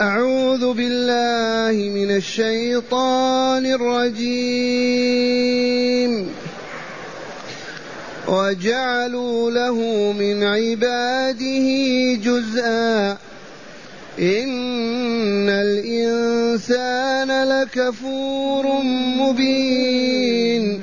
أعوذ بالله من الشيطان الرجيم. وجعلوا له من عباده جزءا. إن الإنسان لكفور مبين.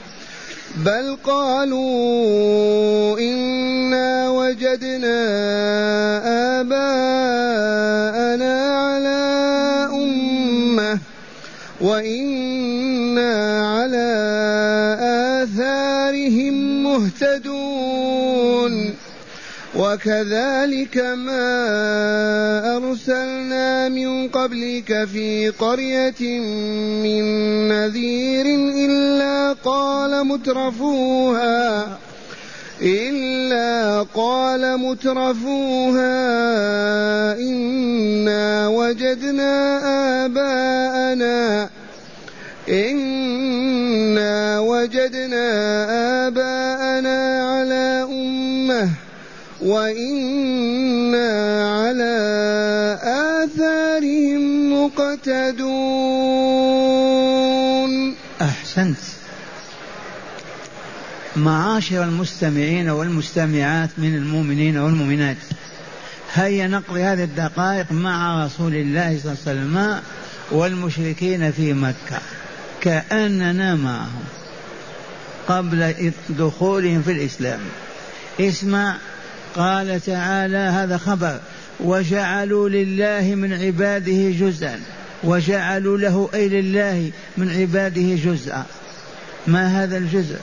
بل قالوا إنا وجدنا آباءنا على أمة وإنا على آثارهم مهتدون وكذلك ما أرسلنا من قبلك في قرية من نذير إلا قال مترفوها إلا قال مترفوها إنا وجدنا آباءنا إنا وجدنا آباءنا وإنا على آثارهم مقتدون أحسنت. معاشر المستمعين والمستمعات من المؤمنين والمؤمنات هيا نقضي هذه الدقائق مع رسول الله صلى الله عليه وسلم والمشركين في مكة كأننا معهم قبل دخولهم في الإسلام. اسمع قال تعالى هذا خبر وجعلوا لله من عباده جزءا وجعلوا له أي لله من عباده جزءا. ما هذا الجزء؟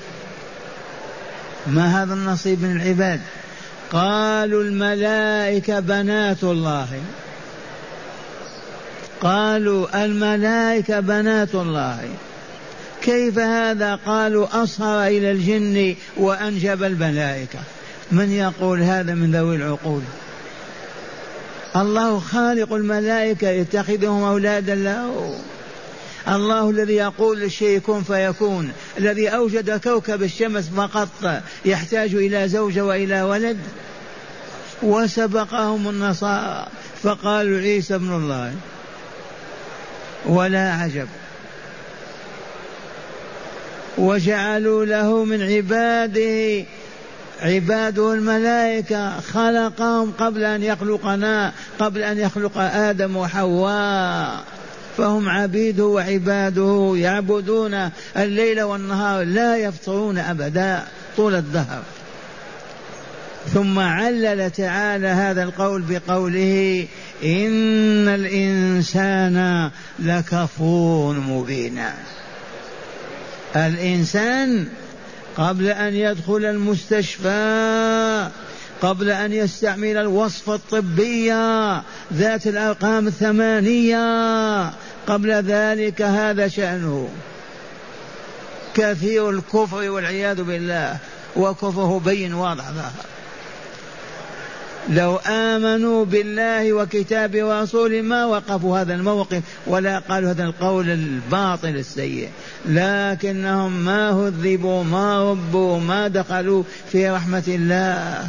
ما هذا النصيب من العباد؟ قالوا الملائكة بنات الله. قالوا الملائكة بنات الله. كيف هذا؟ قالوا أصهر إلى الجن وأنجب الملائكة. من يقول هذا من ذوي العقول؟ الله خالق الملائكة يتخذهم أولادا له. الله الذي يقول للشيء كن فيكون. الذي أوجد كوكب الشمس فقط يحتاج إلى زوجة وإلى ولد. وسبقهم النصارى. فقالوا عيسى ابن الله. ولا عجب. وجعلوا له من عباده. عباده الملائكة خلقهم قبل أن يخلقنا قبل أن يخلق آدم وحواء. فهم عبيده وعباده يعبدون الليل والنهار لا يفطرون أبدا طول الدهر. ثم علل تعالى هذا القول بقوله إن الإنسان لكفور مبين. الإنسان قبل أن يدخل المستشفى قبل أن يستعمل الوصفة الطبية ذات الأرقام الثمانية. قبل ذلك هذا شأنه. كثير الكفر والعياذ بالله وكفره بين واضح. ظاهر لو آمنوا بالله وكتابه ورسوله ما وقفوا هذا الموقف ولا قالوا هذا القول الباطل السيء. لكنهم ما هذبوا ما ربوا ما دخلوا في رحمة الله.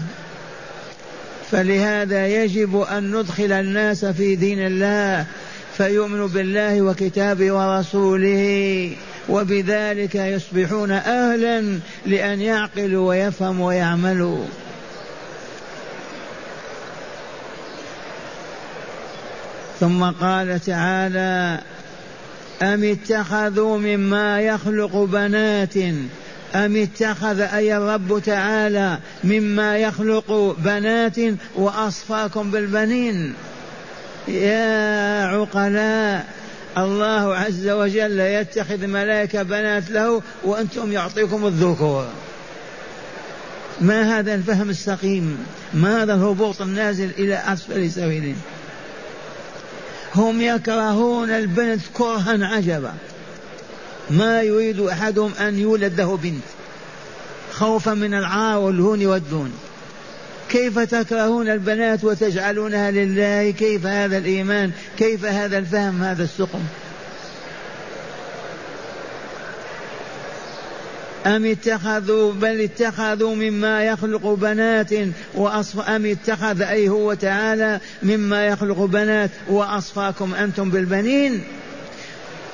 فلهذا يجب أن ندخل الناس في دين الله فيؤمنوا بالله وكتابه ورسوله وبذلك يصبحون أهلا لأن يعقلوا ويفهموا ويعملوا. ثم قال تعالى أم اتخذوا مما يخلق بنات؟ أم اتخذ أي الرب تعالى مما يخلق بنات وأصفاكم بالبنين؟ يا عقلاء الله عز وجل يتخذ ملائكة بنات له وأنتم يعطيكم الذكور. ما هذا الفهم السقيم؟ ما هذا الهبوط النازل إلى أسفل سبيل هم يكرهون البنت كرها عجبا. ما يريد أحدهم أن يولد له بنت. خوفا من العار والهون والدون كيف تكرهون البنات وتجعلونها لله؟ كيف هذا الإيمان؟ كيف هذا الفهم؟ هذا السقم؟ أم اتخذوا بل اتخذوا مما يخلق بنات وأصف أم اتخذ أي هو تعالى مما يخلق بنات وأصفاكم أنتم بالبنين.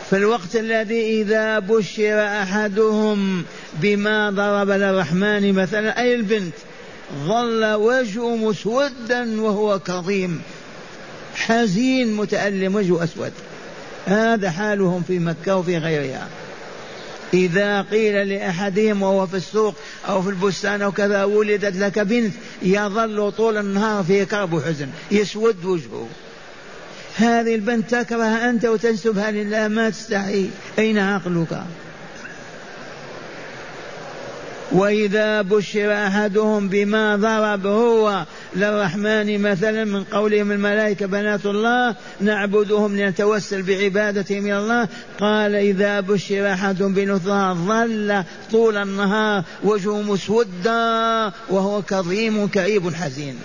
في الوقت الذي إذا بشر أحدهم بما ضرب للرحمن مثلا أي البنت ظل وجهه مسودا وهو كظيم. حزين متألم وجهه أسود. هذا حالهم في مكة وفي غيرها. إذا قيل لأحدهم وهو في السوق أو في البستان أو كذا ولدت لك بنت يظل طول النهار في كرب وحزن يسود وجهه. هذه البنت تكره أنت وتنسبها لله ما تستحي. أين عقلك؟ وإذا بشر أحدهم بما ضرب هو للرحمن مثلا من قولهم الملائكة بنات الله نعبدهم لنتوسل بعبادتهم إلى الله. قال إذا بشر أحد بنثى ظل طول النهار وجهه مسودا وهو كظيم كئيب حزين.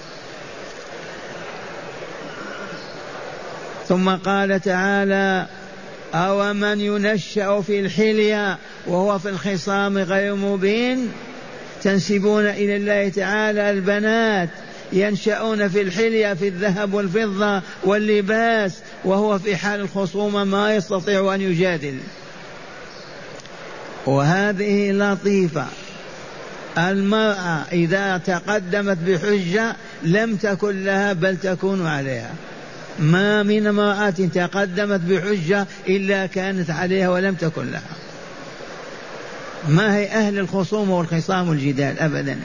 ثم قال تعالى أو من ينشأ في الحلية وهو في الخصام غير مبين تنسبون إلى الله تعالى البنات ينشأون في الحلية في الذهب والفضة واللباس وهو في حال الخصومة ما يستطيع أن يجادل. وهذه لطيفة. المرأة إذا تقدمت بحجة لم تكن لها بل تكون عليها. ما من امرأة تقدمت بحجة إلا كانت عليها ولم تكن لها. ما هي أهل الخصوم والخصام والجدال أبدا؟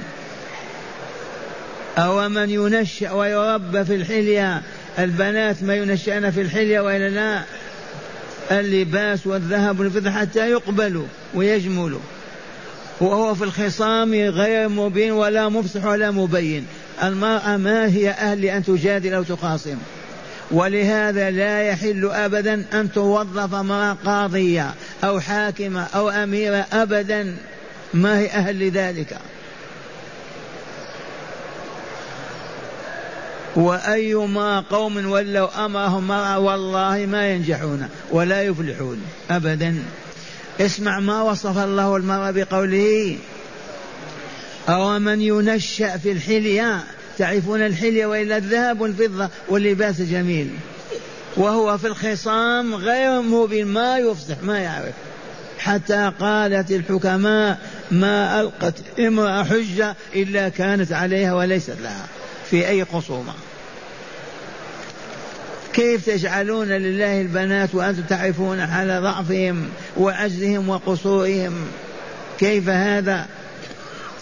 أو من ينشأ ويربى في الحلية البنات ما ينشأن في الحلية وإلا لا؟ اللباس والذهب والفضة حتى يقبلوا ويجملوا. وهو في الخصام غير مبين ولا مفصح ولا مبين. المرأة ما هي أهل أن تجادل أو تخاصم ولهذا لا يحل ابدا أن توظف امراه قاضيه أو حاكمه أو اميره ابدا. ما هي أهل لذلك؟ وأيما قوم ولوا أمرهم مرأة والله ما ينجحون ولا يفلحون أبدا. اسمع ما وصف الله المرأة بقوله أو من ينشأ في الحلية تعرفون الحلية وإلا الذهب والفضة واللباس جميل. وهو في الخصام غير مبين ما يفصح ما يعرف. حتى قالت الحكماء ما ألقت امرأة حجة إلا كانت عليها وليست لها في أي خصومة كيف تجعلون لله البنات وأنتم تعرفون على ضعفهم وعجزهم وقصورهم؟ كيف هذا؟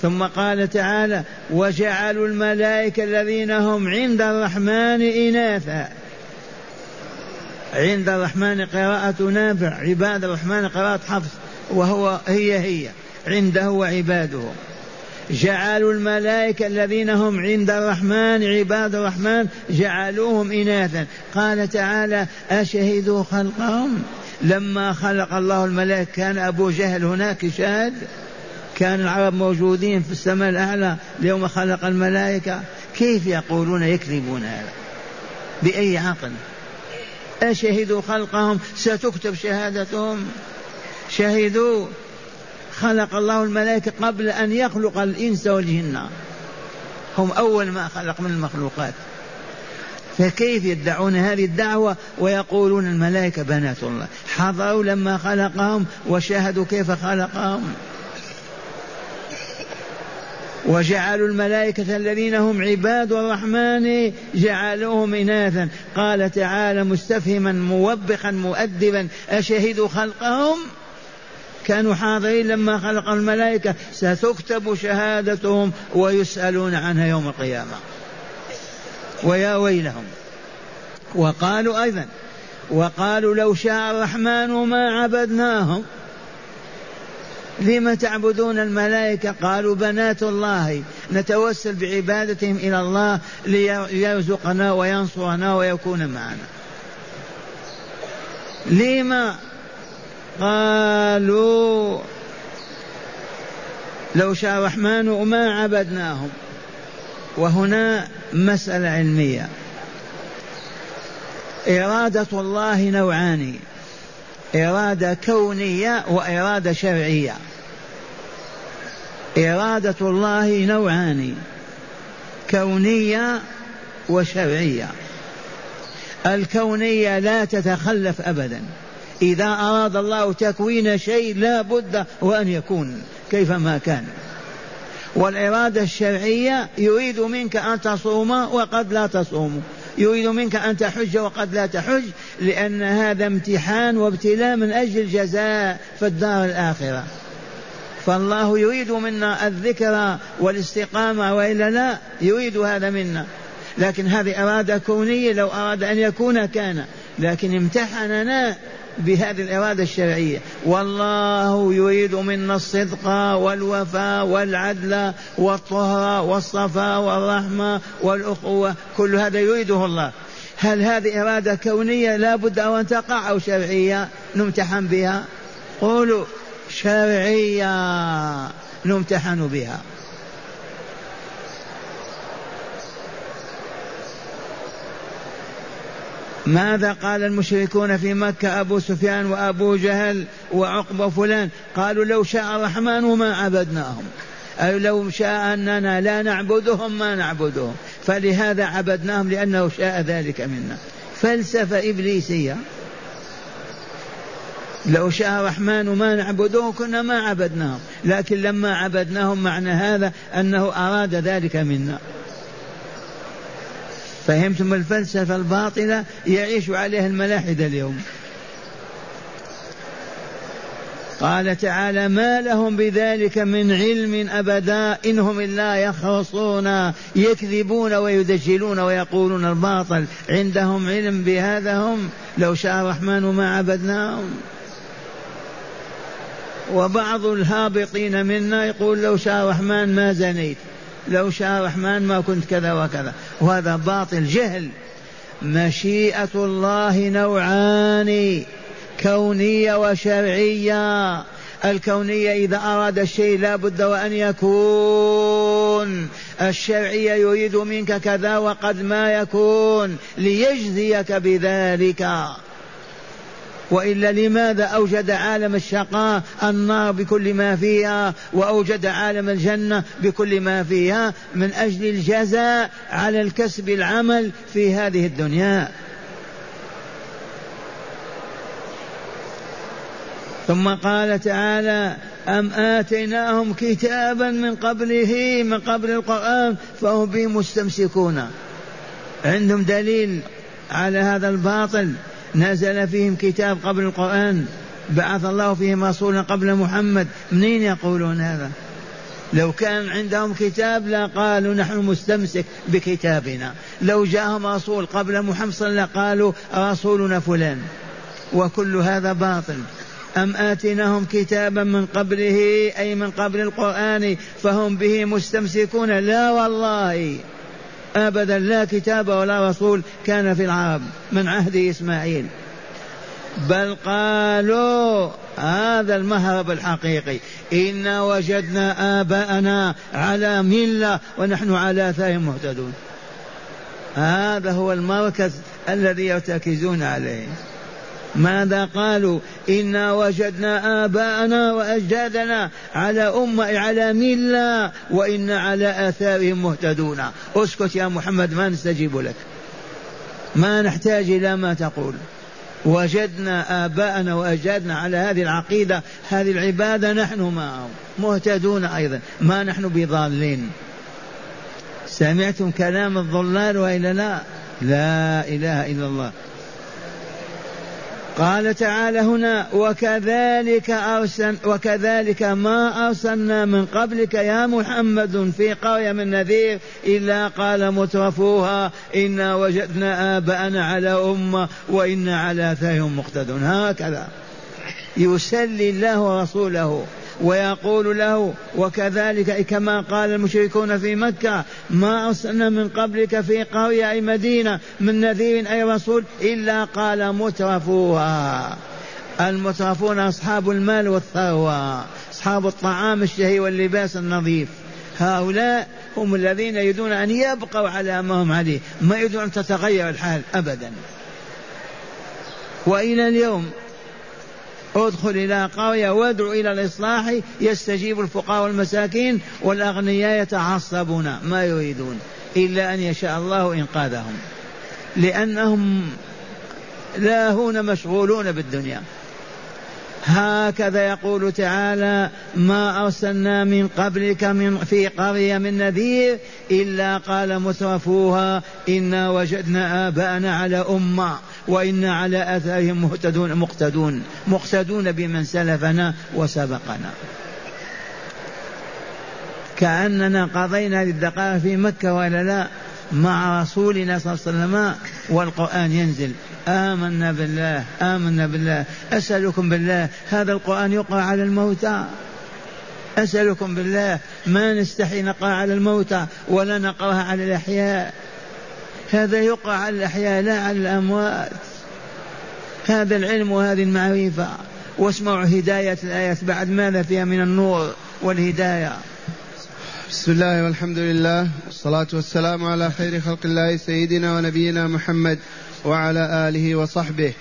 ثم قال تعالى وجعلوا الملائكة الذين هم عند الرحمن إناثا. عند الرحمن قراءة نافع عباد الرحمن قراءة حفص وهو هي هي عنده وعباده. جعلوا الملائكة الذين هم عند الرحمن عباد الرحمن جعلوهم إناثا. قال تعالى أشهدوا خلقهم؟ لما خلق الله الملائكة كان أبو جهل هناك شاهد؟ كان العرب موجودين في السماء الأعلى يوم خلق الملائكة. كيف يقولون يكذبون هذا؟ بأي عقل؟ أشهدوا خلقهم؟ ستكتب شهادتهم. شهدوا. خلق الله الملائكة قبل أن يخلق الإنس والجن. هم أول ما خلق من المخلوقات. فكيف يدعون هذه الدعوة؟ ويقولون الملائكة بنات الله. حضروا لما خلقهم وشاهدوا كيف خلقهم. وجعلوا الملائكة الذين هم عباد الرحمن جعلوهم إناثا. قال تعالى مستفهما موبخا مؤدبا أشهدوا خلقهم؟ كانوا حاضرين لما خلق الملائكة. ستكتب شهادتهم ويسألون عنها يوم القيامة. ويا ويلهم. وقالوا أيضا وقالوا لو شاء الرحمن ما عبدناهم لم تعبدون الملائكة؟ قالوا بنات الله. نتوسل بعبادتهم إلى الله ليرزقنا وينصرنا ويكون معنا. لما قالوا لو شاء الرحمن ما عبدناهم؟ وهنا مسألة علمية. إرادة الله نوعان. إرادة كونية وإرادة شرعية. إرادة الله نوعان كونية وشرعية. الكونية لا تتخلف أبدا. إذا أراد الله تكوين شيء لا بد وأن يكون كيفما كان. والإرادة الشرعية يريد منك أن تصوم وقد لا تصوم. يريد منك أن تحج وقد لا تحج لأن هذا امتحان وابتلاء من أجل الجزاء في الدار الآخرة. فالله يريد منا الذكر والاستقامة وإلا لا يريد هذا منا. لكن هذه إرادة كونية لو أراد أن يكون كان. لكن امتحننا بهذه الإرادة الشرعية. والله يريد منا الصدق والوفاء والعدل والطهر والصفاء والرحمة والأخوة كل هذا يريده الله. هل هذه إرادة كونية لا بد أن تقع أو شرعية نمتحن بها؟ قولوا شرعية نمتحن بها. ماذا قال المشركون في مكة؟ أبو سفيان وأبو جهل وعقبة فلان. قالوا لو شاء الرحمن ما عبدناهم. أي لو شاء أننا لا نعبدهم ما نعبدهم. فلهذا عبدناهم لأنه شاء ذلك منا. فلسفة إبليسية. لو شاء الرحمن ما نعبدهم كنا ما عبدناهم. لكن لما عبدناهم معنى هذا أنه أراد ذلك منا. فهمتم الفلسفة الباطلة يعيش عليها الملاحدة اليوم. قال تعالى ما لهم بذلك من علم أبدا إنهم إلا يخرصون يكذبون ويدجلون ويقولون الباطل. عندهم علم بهذا هم لو شاء الرحمن ما عبدناهم. وبعض الهابطين منا يقول لو شاء الرحمن ما زنيت لو شاء الرحمن ما كنت كذا وكذا. وهذا باطل جهل. مشيئة الله نوعان كونية وشرعية. الكونية إذا أراد الشيء لا بد وأن يكون. الشرعية يريد منك كذا وقد ما يكون ليجزيك بذلك. وإلا لماذا أوجد عالم الشقاء النار بكل ما فيها وأوجد عالم الجنة بكل ما فيها؟ من أجل الجزاء على الكسب العمل في هذه الدنيا. ثم قال تعالى أم آتيناهم كتابا من قبله من قبل القرآن فهم به مستمسكون. عندهم دليل على هذا الباطل. نزل فيهم كتاب قبل القرآن بعث الله فيهم رسولا قبل محمد. منين يقولون هذا؟ لو كان عندهم كتاب لا قالوا نحن مستمسك بكتابنا. لو جاءهم رسول قبل محمد صلى الله عليه وسلم قالوا رسولنا فلان. وكل هذا باطل. أم آتيناهم كتابا من قبله أي من قبل القرآن فهم به مستمسكون؟ لا والله. أبدا لا كتاب ولا رسول كان في العرب من عهد إسماعيل. بل قالوا هذا المهرب الحقيقي إنا وجدنا آباءنا على ملة ونحن على آثارهم مهتدون. هذا هو المركز الذي يرتكزون عليه. ماذا قالوا؟ إنا وجدنا آباءنا وأجدادنا على أمة على ملة وإنا على آثارهم مهتدون. أسكت يا محمد ما نستجيب لك. ما نحتاج إلى ما تقول. وجدنا آباءنا وأجدادنا على هذه العقيدة هذه العبادة نحن معهم مهتدون أيضا. ما نحن بضالين. سمعتم كلام الضلال وإلا لا؟ لا إله إلا الله. قال تعالى هنا وكذلك أرسل وكذلك ما أرسلنا من قبلك يا محمد في قرية من نذير إلا قال مترفوها إنا وجدنا آباءنا على أمة وإنا على آثارهم مقتدون. هكذا. يسلي الله ورسوله. ويقول له وكذلك كما قال المشركون في مكة ما أرسلنا من قبلك في قرية أي مدينة من نذير أي رسول إلا قال مترفوها. المترفون أصحاب المال والثروة أصحاب الطعام الشهي واللباس النظيف. هؤلاء هم الذين يريدون أن يبقوا على ما هم عليه ما يريدون أن تتغير الحال أبدا. وإلى اليوم ادخل إلى قرية وادعو إلى الإصلاح يستجيب الفقراء والمساكين والأغنياء يتعصبون ما يريدون إلا أن يشاء الله إنقاذهم. لأنهم لاهون مشغولون بالدنيا. هكذا يقول تعالى ما أرسلنا من قبلك من في قرية من نذير إلا قال مترفوها إنا وجدنا آباءنا على أمة. وإنا على آثارهم مهتدون مقتدون مقتدون بمن سلفنا وسبقنا. كأننا قضينا هذه الدقائق في مكة ولا لا مع رسولنا صلى الله عليه وسلم والقرآن ينزل. آمنا بالله آمنا بالله. أسألكم بالله هذا القرآن يقرأ على الموتى. أسألكم بالله ما نستحي نقرأ على الموتى ولا نقرأها على الأحياء. هذا يقع على الأحياء لا على الأموات. هذا العلم وهذه المعرفة. واسمعوا هداية الآيات بعد. ماذا فيها من النور والهداية؟ بسم الله والحمد لله. والصلاة والسلام على خير خلق الله سيدنا ونبينا محمد وعلى آله وصحبه.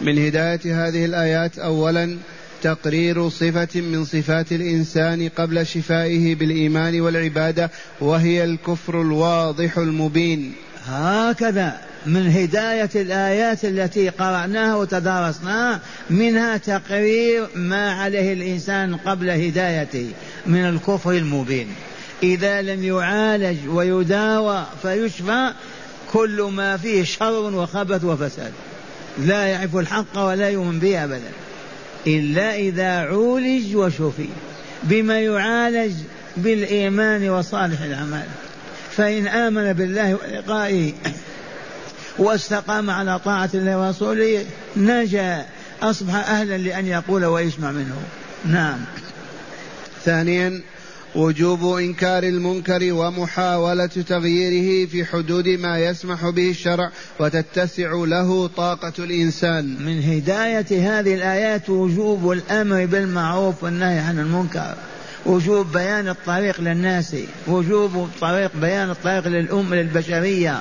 من هداية هذه الآيات أولا تقرير صفة من صفات الإنسان قبل شفائه بالإيمان والعبادة وهي الكفر الواضح المبين. هكذا من هداية الآيات التي قرأناها وتدارسناها منها تقرير ما عليه الإنسان قبل هدايته من الكفر المبين. إذا لم يعالج ويداوى فيشفى كل ما فيه شر وخبث وفساد. لا يعرف الحق ولا يؤمن به أبدا. إلا إذا عولج وشفي. بما يعالج بالإيمان وصالح الأعمال. فإن آمن بالله ولقائه واستقام على طاعة الله ورسوله نجا. أصبح أهلا لأن يقول ويسمع منه. نعم. ثانيا وجوب إنكار المنكر ومحاولة تغييره في حدود ما يسمح به الشرع وتتسع له طاقة الإنسان. من هداية هذه الآيات وجوب الأمر بالمعروف والنهي عن المنكر. وجوب بيان الطريق للناس وجوب الطريق بيان الطريق للأمة للبشرية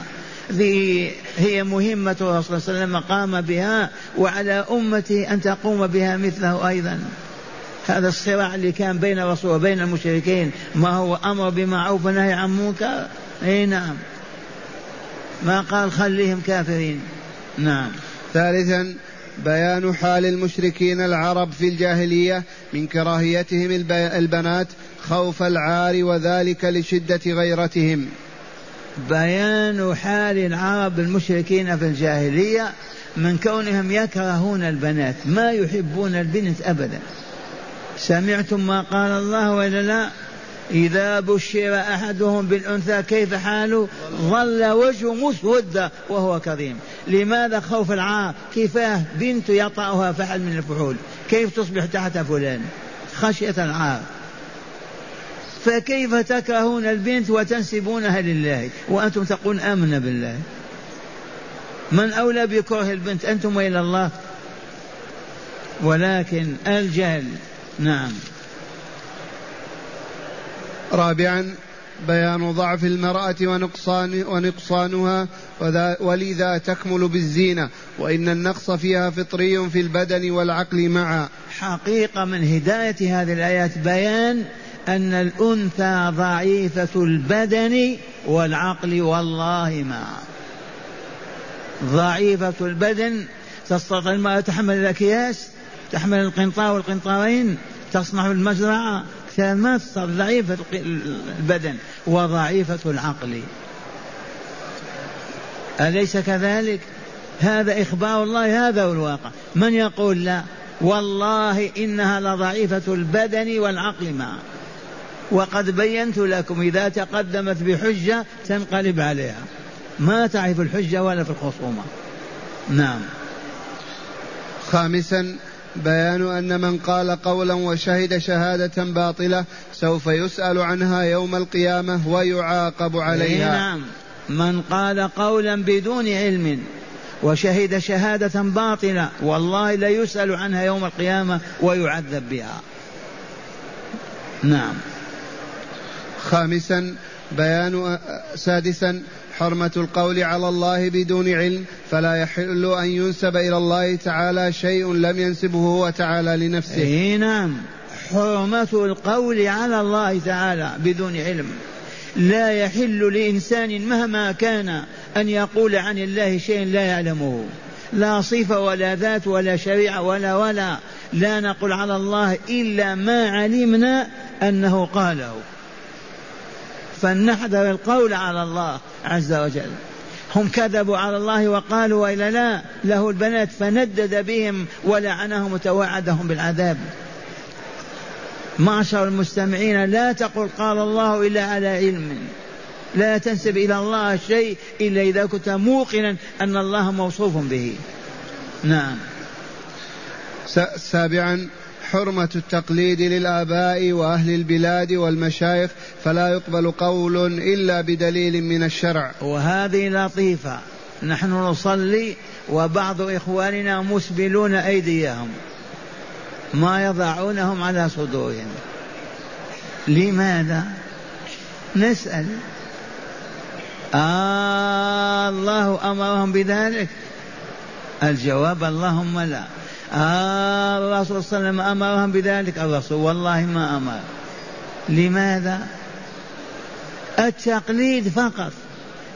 ذي هي مهمة الرسول صلى الله عليه وسلم قام بها وعلى أمته أن تقوم بها مثله أيضا. هذا الصراع اللي كان بين الرسول وبين المشركين ما هو أمر بمعروف ونهي عن منكر؟ أي نعم. ما قال خليهم كافرين. نعم. ثالثا بيان حال المشركين العرب في الجاهلية من كراهيتهم البنات خوف العار وذلك لشدة غيرتهم. بيان حال العرب المشركين في الجاهلية من كونهم يكرهون البنات ما يحبون البنت أبدا. سمعتم ما قال الله وإلا لا؟ إذا بشر أحدهم بالأنثى كيف حاله؟ ظل وجهه مسودا وهو كظيم. لماذا خوف العار؟ كفاه بنت يطأها فحل من الفحول. كيف تصبح تحت فلان؟ خشية العار. فكيف تكرهون البنت وتنسبونها لله؟ وأنتم تقولون آمنا بالله. من أولى بكره البنت؟ أنتم وإلى الله. ولكن الجهل. نعم. رابعا بيان ضعف المرأة ونقصان ونقصانها ولذا تكمل بالزينة وإن النقص فيها فطري في البدن والعقل معا. حقيقة من هداية هذه الآيات بيان أن الأنثى ضعيفة البدن والعقل والله معا. ضعيفة البدن تستطيع المرأة تحمل الأكياس تحمل القنطار والقنطارين تصنع المزرعة تستطيع ضعيفة البدن وضعيفة العقل. أليس كذلك؟ هذا إخبار الله هذا هو الواقع. من يقول لا؟ والله إنها لضعيفة البدن والعقل معا وقد بينت لكم إذا تقدمت بحجة تنقلب عليها. ما تعرف الحجة ولا في الخصومة. نعم. خامسا بيان أن من قال قولا وشهد شهادة باطلة سوف يسأل عنها يوم القيامة ويعاقب عليها. نعم. من قال قولا بدون علم وشهد شهادة باطلة والله لا يسأل عنها يوم القيامة ويعذب بها. نعم. خامسا بيان سادسا حرمة القول على الله بدون علم فلا يحل أن ينسب إلى الله تعالى شيء لم ينسبه هو تعالى لنفسه. إيه نعم. حرمة القول على الله تعالى بدون علم. لا يحل لإنسان مهما كان أن يقول عن الله شيء لا يعلمه. لا صفة ولا ذات ولا شريعة ولا ولا. لا نقول على الله إلا ما علمنا أنه قاله. فلنحذر القول على الله. عز وجل. هم كذبوا على الله وقالوا وإلا لا له البنات فندد بهم ولعنهم وتوعدهم بالعذاب. معشر المستمعين لا تقل قال الله إلا على علم. لا تنسب إلى الله شيء إلا إذا كنت موقنا أن الله موصوف به. نعم. سابعا حرمة التقليد للآباء وأهل البلاد والمشايخ فلا يقبل قول إلا بدليل من الشرع. وهذه لطيفة. نحن نصلي وبعض إخواننا مسبلون أيديهم ما يضعونهم على صدورهم. لماذا؟ نسأل. آه الله أمرهم بذلك. الجواب اللهم لا. آه الرسول صلى الله عليه وسلم أمرهم بذلك. الرسول والله ما أمر. لماذا؟ التقليد فقط.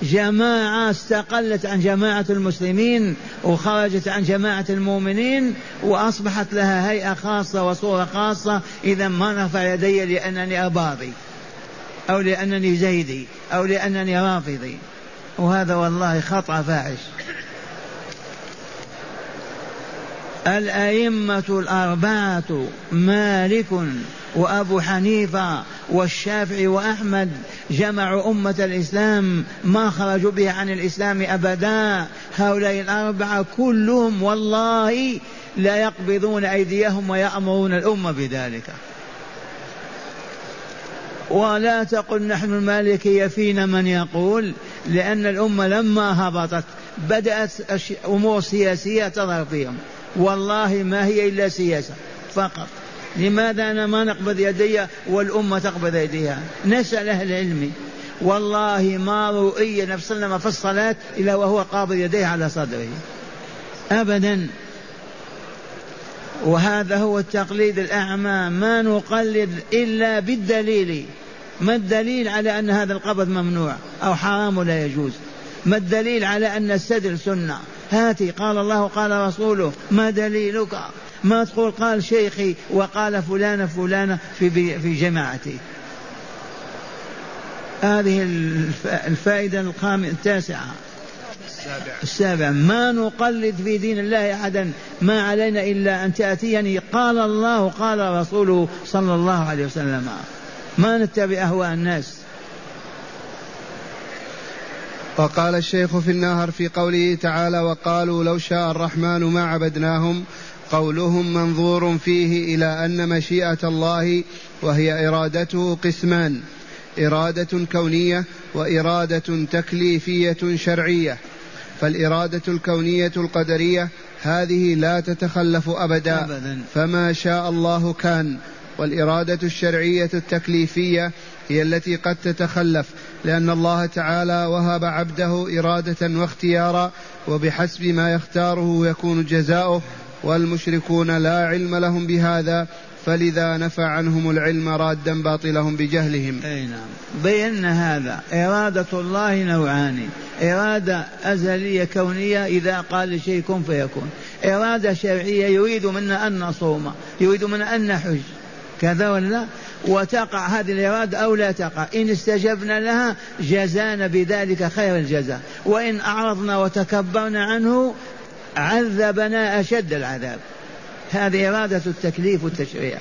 جماعة استقلت عن جماعة المسلمين وخرجت عن جماعة المؤمنين وأصبحت لها هيئة خاصة وصورة خاصة. إذا ما نرفع يدي لأنني أباضي أو لأنني زيدي أو لأنني رافضي. وهذا والله خطأ فاحش. الأئمة الأربعة مالك وأبو حنيفة والشافعي وأحمد جمعوا أمة الإسلام ما خرجوا بها عن الإسلام أبدا. هؤلاء الأربعة كلهم والله لا يقبضون أيديهم ويأمرون الأمة بذلك. ولا تقل نحن المالكية فينا من يقول لأن الأمة لما هبطت بدأت أمور سياسية تظهر فيهم. والله ما هي إلا سياسة فقط. لماذا أنا ما نقبض يدي والأمة تقبض يديها؟ نسأل أهل العلم. والله ما رؤي نفس في الصلاة إلا وهو قابض يديه على صدره. أبدا. وهذا هو التقليد الأعمى. ما نقلد إلا بالدليل. ما الدليل على أن هذا القبض ممنوع أو حرام ولا يجوز؟ ما الدليل على أن السدر سنة؟ هاتي قال الله قال رسوله ما دليلك؟ ما تقول؟ قال شيخي وقال فلان فلانة في في جماعتي. هذه الفائدة الخامسة التاسعة. السابع السابع ما نقلد في دين الله أحدا ما علينا إلا أن تأتيني. قال الله قال رسوله صلى الله عليه وسلم. ما نتبع أهواء الناس. وقال الشيخ في النهر في قوله تعالى وقالوا لو شاء الرحمن ما عبدناهم قولهم منظور فيه إلى أن مشيئة الله وهي إرادته قسمان إرادة كونية وإرادة تكليفية شرعية. فالإرادة الكونية القدرية هذه لا تتخلف أبدا, أبدا. فما شاء الله كان. والإرادة الشرعية التكليفية هي التي قد تتخلف لأن الله تعالى وهب عبده إرادة واختيارا وبحسب ما يختاره يكون جزاؤه والمشركون لا علم لهم بهذا فلذا نفى عنهم العلم رادا باطلهم بجهلهم. أي نعم. بينا هذا إرادة الله نوعان. إرادة أزلية كونية إذا قال لشيء كن فيكون. إرادة شرعية يريد منا أن نصوم يريد منا أن نحج. كذا ولا وتقع هذه الإرادة أو لا تقع. إن استجبنا لها جزانا بذلك خير الجزاء. وإن أعرضنا وتكبرنا عنه عذبنا أشد العذاب. هذه إرادة التكليف والتشريع.